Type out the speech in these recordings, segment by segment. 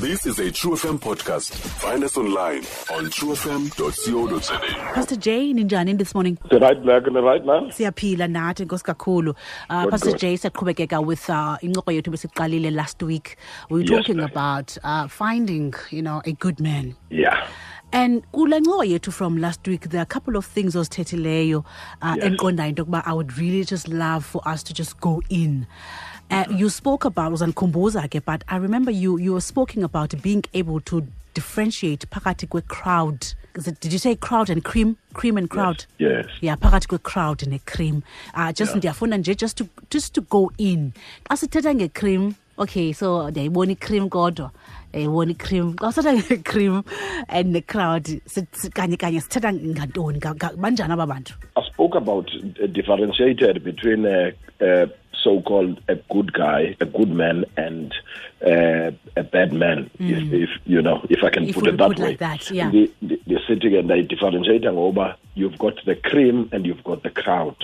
This is a True FM podcast. Find us online on truefm.co.za. Pastor Jay ninjani this morning? The right black and the right man. Siyaphila nathi nkosi kakhulu. Uh, Good, Pastor good. Jay siyaqhubekeka with uh, incoko yethu besiqalile last week. We were Yes, talking ma'am. about uh, finding, you know, a good man. Yeah. And kule ncoko yethu from last week there are a couple of things ozithethileyo uh, Yes. enqondayo into yokuba I would really just love for us to just go in. Uh, you spoke about uzandikhumbuza ke but I remember you you were speaking about being able to differentiate phakathi kwe-crowd. It, did you say crowd and cream? Cream and crowd? Yes. yeah phakathi kwe-crowd ne-cream uh, just Yeah. ndiyafuna nje just to, just to go in xa sithetha nge-cream okay so ndiyayibona i-cream kodwa ndiyayibona i-cream xa sithetha nge-cream and ne-crowd si- si- kanye kanye sithetha ngantoni Ga- ga- banjani aba bantu I spoke about uh, differentiated between a, a so-called a good guy, a good man, and uh, a bad man. If, if you know, if I can Mm. If put it that put way. like that, yeah. The, the, and I differentiate over. You've got the cream and you've got the crowd.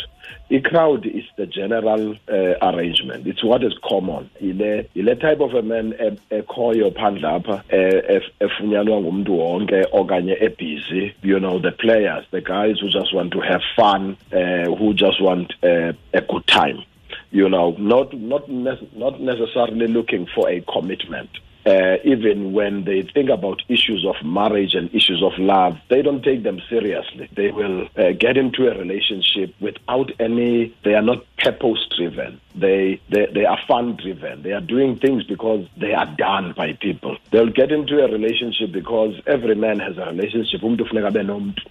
The crowd is the general uh, arrangement. It's what is common. Ile ile type of a man ekhoyo phandle apha ef- efunyanwa ngumntu wonke okanye ebusy. You know the players, the guys who just want to have fun, uh, who just want uh, a good time. You know, not not nec- not necessarily looking for a commitment uh, even when they think about issues of marriage and issues of love, they don't take them seriously. They will uh, get into a relationship without any, they are not purpose driven. They, they, they are fun driven. They are doing things because they are done by people. They'll get into a relationship because every man has a relationship.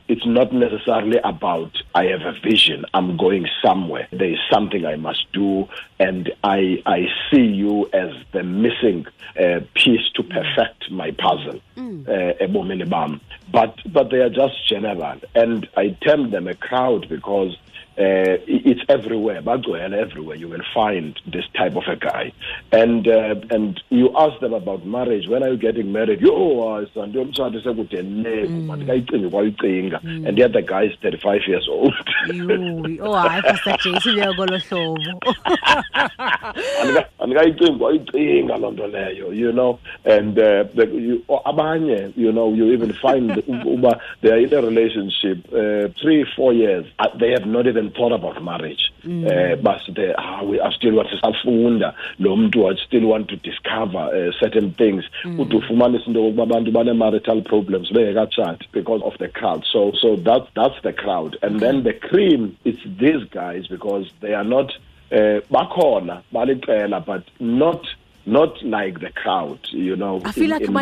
It's not necessarily about, I have a vision, I'm going somewhere. There is something I must do, and I, I see you as the missing uh, piece to perfect my puzzle. Uh, ebomini bam. but but they are just general, and I term them a crowd because uh, it's everywhere. Bagcwele everywhere. You will find this type of a guy, and uh, and you ask them about marriage. When are you getting married? Yo, son, ndiyomtshata sekude le, mandikayicingi kwayicinga. and the other guy is 35 years old. Oh hayi pastor Jay sileyo kolo hlobo Andika- andikayicingi kwayicinga loo nto leyo you know and uh, the, you, you know you even find they are in a relationship uh, three four years uh, they have not even thought about marriage uh, but the, ah, we are still sisafunda lo mntu I still want to discover uh, certain things. Ude ufumanise into yokokuba abantu bane-marital problems bengekatshati because of the crowd. So so that, that's the crowd. And then the cream it's these guys because they are not uh, bakhona baliqela but not not like the crowd you know i feel in- like in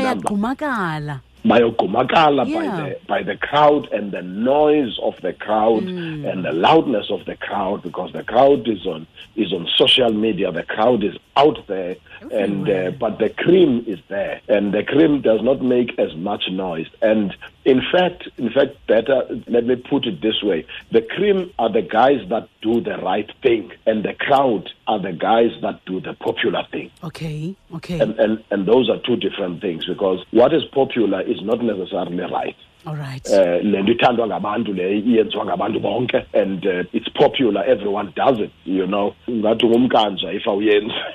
bayagqumakala bayogqumakala by the by the crowd and the noise of the crowd Mm. and the loudness of the crowd because the crowd is on is on social media the crowd is out there and uh, but the cream is there and the cream does not make as much noise. And in fact in fact better let me put it this way. The cream are the guys that do the right thing and the crowd are the guys that do the popular thing. Okay okay. And, and and those are two different things because what is popular is not necessarily right all right uh, and uh, it's popular everyone does it you know if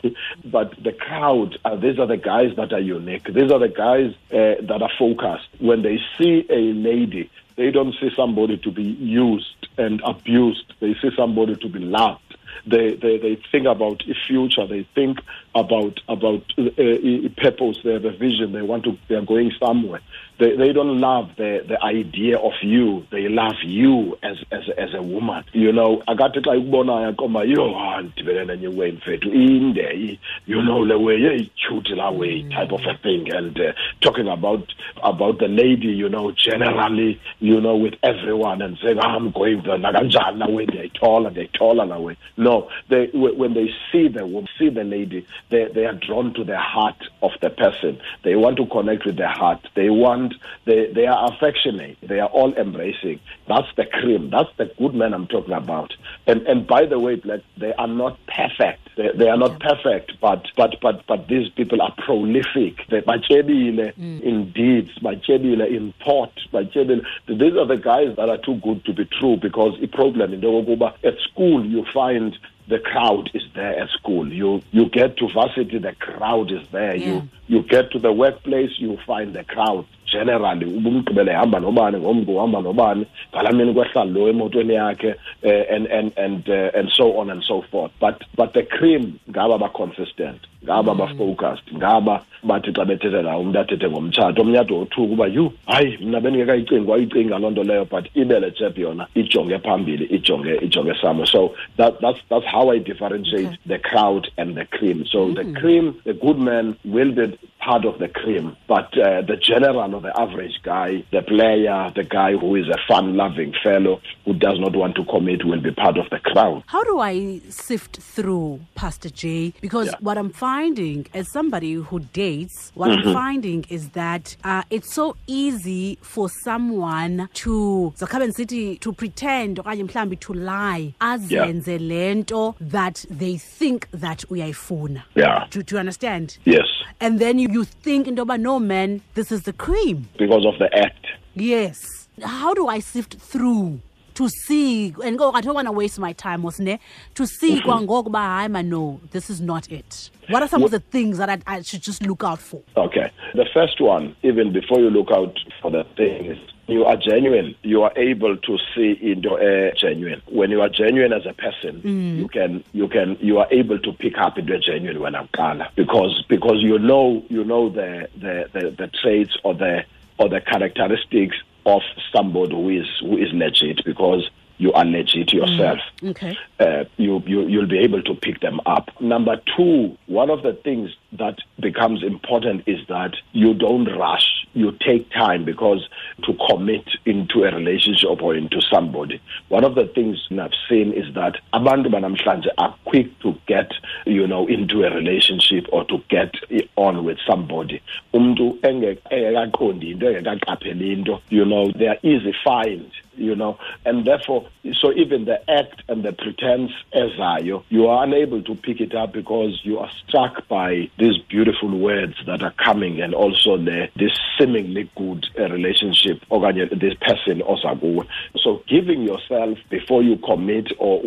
but the crowd uh, these are the guys that are unique these are the guys uh, that are focused when they see a lady they don't see somebody to be used and abused they see somebody to be loved they, they they think about a future. They think about about uh, uh, purpose. They have a vision. They want to. They are going somewhere. They they don't love the the idea of you. They love you as as as a woman. You know, akathi xa ikubonayo koma yo ah, ndibene nenye way mfethu inde you know le way cute la way type of a thing. And uh, talking about about the lady you know generally you know with everyone and saying ah, I'm going there nakanjani la way. Ndiyayithola ndiyayithola la way. No they wh- when they see the woman see the lady they they are drawn to the heart of the person. They want to connect with the heart. They want they they are affectionate they are all embracing that's the cream that's the good man i'm talking about and and by the way black they are not perfect they, they are not perfect but but but but these people are prolific they batyebile mm. in deeds batyebile in thought batyebile these are the guys that are too good to be true because the problem into yokokuba at school you find the crowd is there at school. You you get to varsity, the crowd is there. Yeah. You you get to the workplace, you find the crowd. Generally, ubumgqibele hamba nobani ngomngu hamba nobani ngalamini kwehla lo emotweni yakhe eh, and and and uh, and so on and so forth. But but the cream ngaba ba consistent, ngaba ba focused, ngaba bathi xa bethethe nawo umuntu athethe ngomtshato omnyato wothuka uba yu hayi mna bendingekayicingi wayicinga loo nto leyo but ibele chep yona ijonge phambili ijonge ijonge samo so that, that's that's how i differentiate Okay. the crowd and the cream so the cream the good man will be part of the cream but uh, the general or the average guy the player the guy who is a fun loving fellow who does not want to commit will be part of the crowd How do I sift through Pastor J? Because Yeah. what I'm finding as somebody who dates, what Mm-hmm. I'm finding is that uh, it's so easy for someone to the Zakaben City to pretend mhlambi to lie azenze lento that they think that we are uyayifuna. yeah Do, do you understand? yes And then you, you think into no man, this is the cream. because of the act Yes. How do I sift through to see and go I don't want to waste my time wasn't it to see mm-hmm. kwangoku uba hayi man no this is not it. What are some of the things that I, I should just look out for? Okay. The first one, even before you look out for the thing, is you are genuine. You are able to see into a genuine. When you are genuine as a person, mm. you can you can you are able to pick up into a genuine when I'm color because because you know you know the the, the, the traits or the or the characteristics of somebody who is who is legit because you are legit yourself Okay. uh, you, you you'll be able to pick them up. Number two, one of the things that becomes important is that you don't rush. You take time because to commit into a relationship or into somebody. One of the things I've seen is that abantu banamhlanje are quick to get you know into a relationship or to get on with somebody. Umntu enge- engekaqondi into engekaqapheli into, you know, they are easy find you know, and therefore, so even the act and the pretense ezayo, you are unable to pick it up because you are struck by these beautiful words that are coming and also the, this seemingly good uh, relationship okanye this person osakuwe. So giving yourself before you commit or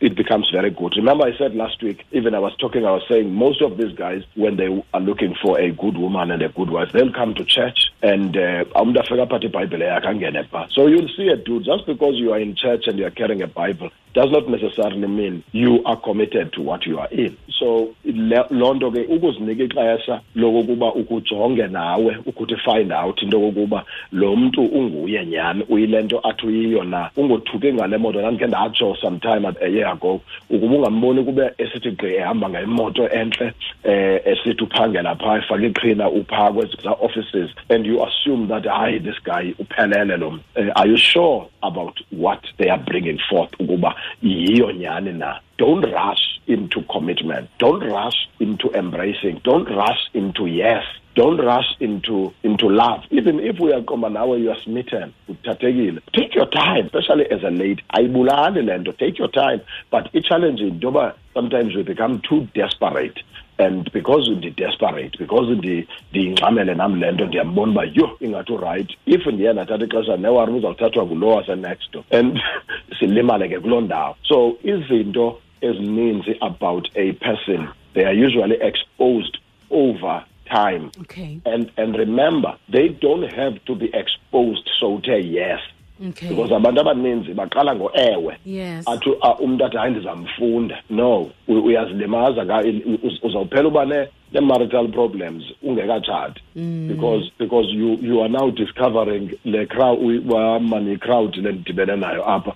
it becomes very good remember i said last week even i was talking i was saying most of these guys when they are looking for a good woman and a good wife they'll come to church and uh, umntu afika aphathe ibhayibhile yakhe angene phaa so you'll see a dude. Just because you are in church and you are carrying a bible does not necessarily mean you are committed to what you are in. So loo nto ke ukuzinika ixesha lokokuba ukujonge nawe ukuthi find out into yokokuba lo mntu unguye nyhani uyile nto athi uyiyo na. Ungothuki ngale moto ndandikhe ndatsho sometime a year ago ukuba ungamboni kube esithi gqi ehamba ngemoto entle eh esithi uphangela phaa efake iqhina uphaa kwezi offices and you assume that hayi this guy uphelele lo Eh, are you sure about what they are bringing forth ukuba yiyo nyani na don't rush into commitment. Don't rush into embracing. Don't rush into yes. Don't rush into into love. Even if we are uyaqomba nawe you are smitten take your time especially as a lady. Take your time. But i-challenge into sometimes we become too desperate and because ndi-desperate because ndi- ndiyingxamele nam le nto ndiyambona uba yho ingathi urayithi if ndiye ndathatha ixesha newari uzawuthathwa ngulo wasenext door. And silimale ke kuloo ndawo. So izinto ezininzi about a person they are usually exposed over time Okay. and and remember they don't have to be exposed so uthe yes Okay. because abantu abaninzi baqala ngo-ewe Yes. athi uh, umntu athi hayi ndizamfunda no uyazilimaza uzawuphela uba ne- ne-marital problems ungekatshati because because you you are now discovering le crowd wahamba ne-crowd le ndidibene nayo apha.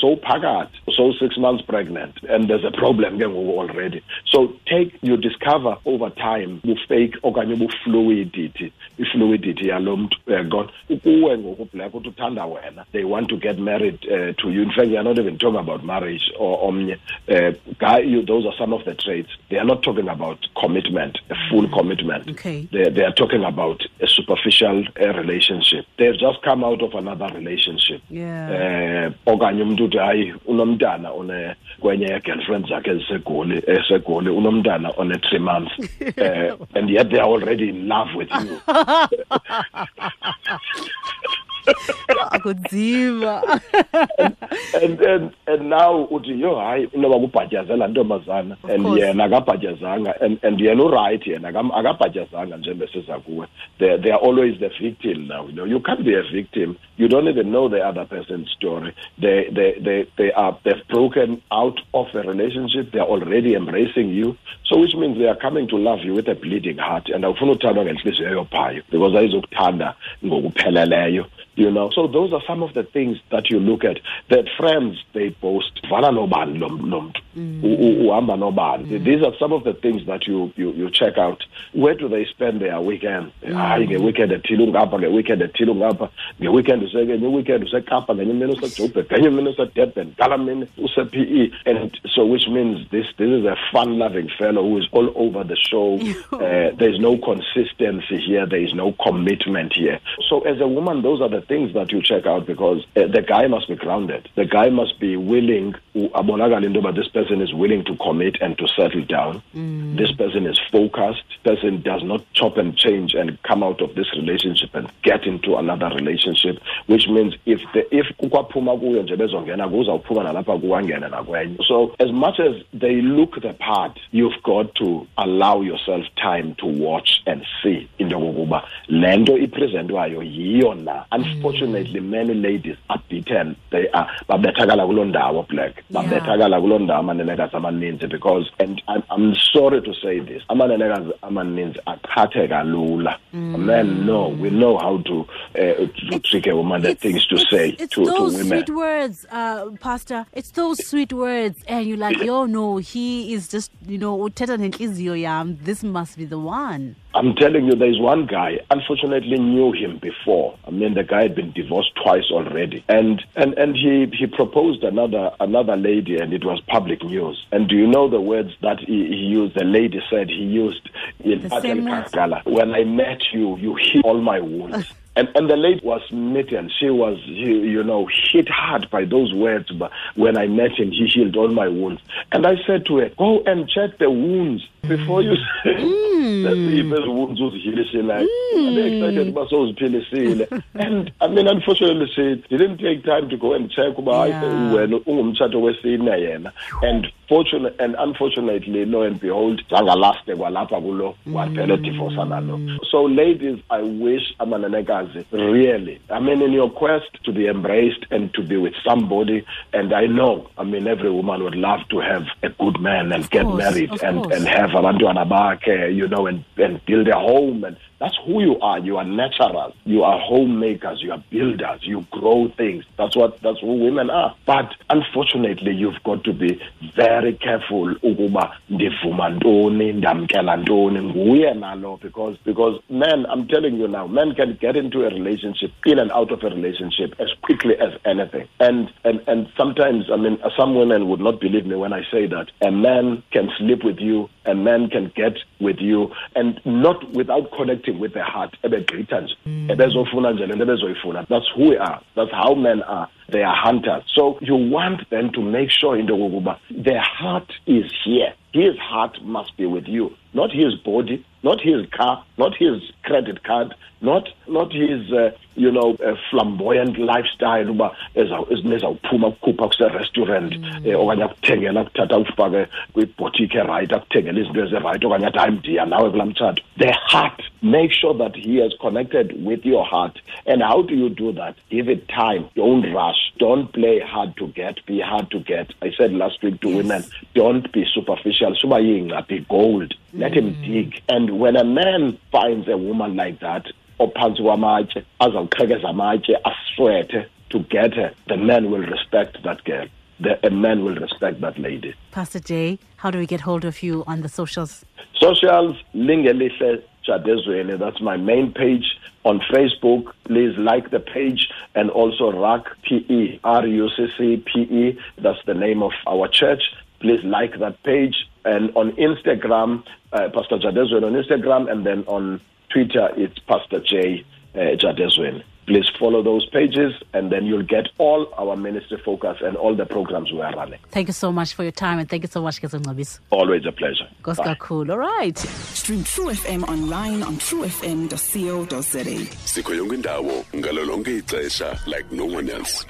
Sowuphakathi sowu-six months pregnant and there's a problem ke ngoku already. So take you discover over time bufake okanye bufluidity ifluidity yalo mntu uyaqonda ukuwe ngoku black uthi uthanda wena. They want to get married uh, to you. In fact you're not even talking about marriage or omnye. Uh, guy you, those are some of the traits. They are not talking about commitment a full commitment. Okay. they, they are talking about a superficial uh, relationship. They've just come out of another relationship. Eh okanye umntu uthi hayi unomntana kwenye ye-girlfriend zakhe ezisegoli esegoli unomntana one three months. Uh, and yet they are already in love with you. Akudziva and and and now uthi yo hayi inoba kubhatyazela ntombazana Of and yena akabhatyazanga and and yena uright yena akabhatyazanga njengoba siza kuwe they they are always the victim now you know. You can't be a victim. You don't even know the other person's story. They they they they are they've broken out of a relationship. They are already embracing you. So which means they are coming to love you with a bleeding heart. And awufuna uthandwa ngenhliziyo eyophayo because ayizokuthanda ngokupheleleyo you know. So those are some of the things that you look at. That friends they boast vala nobani lo mm. u- uhamba nobani. Mm. These are some of the things that you you you check out. Where do they spend their weekend? Mm. Hayi ngeweekend ethile ungapha ngeweekend ethile ungapha ngeweekend usekenye weekend usekapa ngenye imini usejoburg ngenye imini usedurban ngala mini use-pe. And so which means this this is a fun loving fellow who is all over the show. Uh, there's no consistency here. There is no commitment here. So as a woman those are the things that you check out because uh, the guy must be grounded. The guy must be willing abonakale into yoba this person is willing to commit and to settle down. This person is focused. This person does not chop and change and come out of this relationship and get into another relationship which means if the, if ukwaphuma kuyo nje bezongena kuzawuphuma nalapha kuwangene nakwenye so as much as they look the part you've got to allow yourself time to watch and see. Into yokokuba le nto ipresentwayo yiyo na unfortunately many ladies are beaten. They are babethakala kuloo ndawo black. Babethakala kuloo ndawo amanenekazi amaninzi because and I'm, i'm sorry to say this amanenekazi amaninzi aqhatheka lula. Men know we know how to uh, to trick a woman the things to it's, say it's to, to those women. sweet words, uh, Pastor. It's those sweet words, and you're like, yo, no, he is just, you know, uthetha yam. This must be the one. I'm telling you, there's one guy. Unfortunately, knew him before. I mean, the guy had been divorced twice already, and and and he he proposed another another lady, and it was public news. And do you know the words that he, he used? The lady said he used in The same words? Kagala. When I met you, you healed all my wounds. And, and the lady was smitten. She was, you you know, hit hard by those words. But when I met him, he healed all my wounds. And I said to her, go and check the wounds before you mm. Mm. Say that the wounds uzihilise like. I'm excited about uziphilisile. And I mean, unfortunately, she didn't take time to go and check uba hayi, Yeah. wena ungumtshato wesine yena. And fortunate and unfortunately, lo and behold, zangalaste kwalapha kulo waphela mm. divorce nalo. So ladies, I wish amanenekazi really, I mean, in your quest to be embraced and to be with somebody, and I know, I mean, every woman would love to have a good man and get course, married of and, course. and have abantwana bakhe, you know, and, and build a home and that's who you are. You are natural. You are homemakers. You are builders. You grow things. That's what that's who women are. But unfortunately, you've got to be very careful ukuba ndivuma ntoni ndamkela ntoni because because men I'm telling you now men can get into a relationship in and out of a relationship as quickly as anything and and and sometimes I mean some women would not believe me when I say that a man can sleep with you a man can get with you and not without connecting with the heart ebegqitha nje ebezofuna nje lento ebezoyifuna that's who we are. That's how men are they are hunters. So you want them to make sure in the yokokuba their heart is here. His heart must be with you not his body not his car not his credit card not not his uh, you know uh, flamboyant lifestyle. Uba eza- nezawuphuma kukhupha kuse-restaurant eh, okanye akuthengela akuthatha akufake kwibhotike erayithi akuthengela izinto ezirayithi okanye athi hayi mdiya nawe kulaa mtshato. The heart make sure that he has connected with your heart. And how do you do that? Give it time don't rush don't play hard to get be hard to get. I said last week to Yes. women don't be superficial. Suba yingca uh, be gold. Let him mm. dig. And when a man finds a woman like that ophantsi kwamatye azawuqhekeza amatye aswethe to get her the man will respect that girl. The, a man will respect that lady. Pastor Jay, how do we get hold of you on the socials? socials lingelihle jadezweni that's my main page on facebook. Please like the page and also rac pe r-u-c-c-p-e that's the name of our church. Please like that page. And on instagram uh, pastor jadezweni on instagram. And then on twitter it's pastor j uh, jadezweni please follow those pages and then you'll get all our ministry focus and all the programs we are running Thank you so much for your time and thank you so much, Kezongabis. always a pleasure Goes Bye. cool. All right. Stream True FM online on truefm.co.za. sikho yonke indawo ngalo ixesha like no one else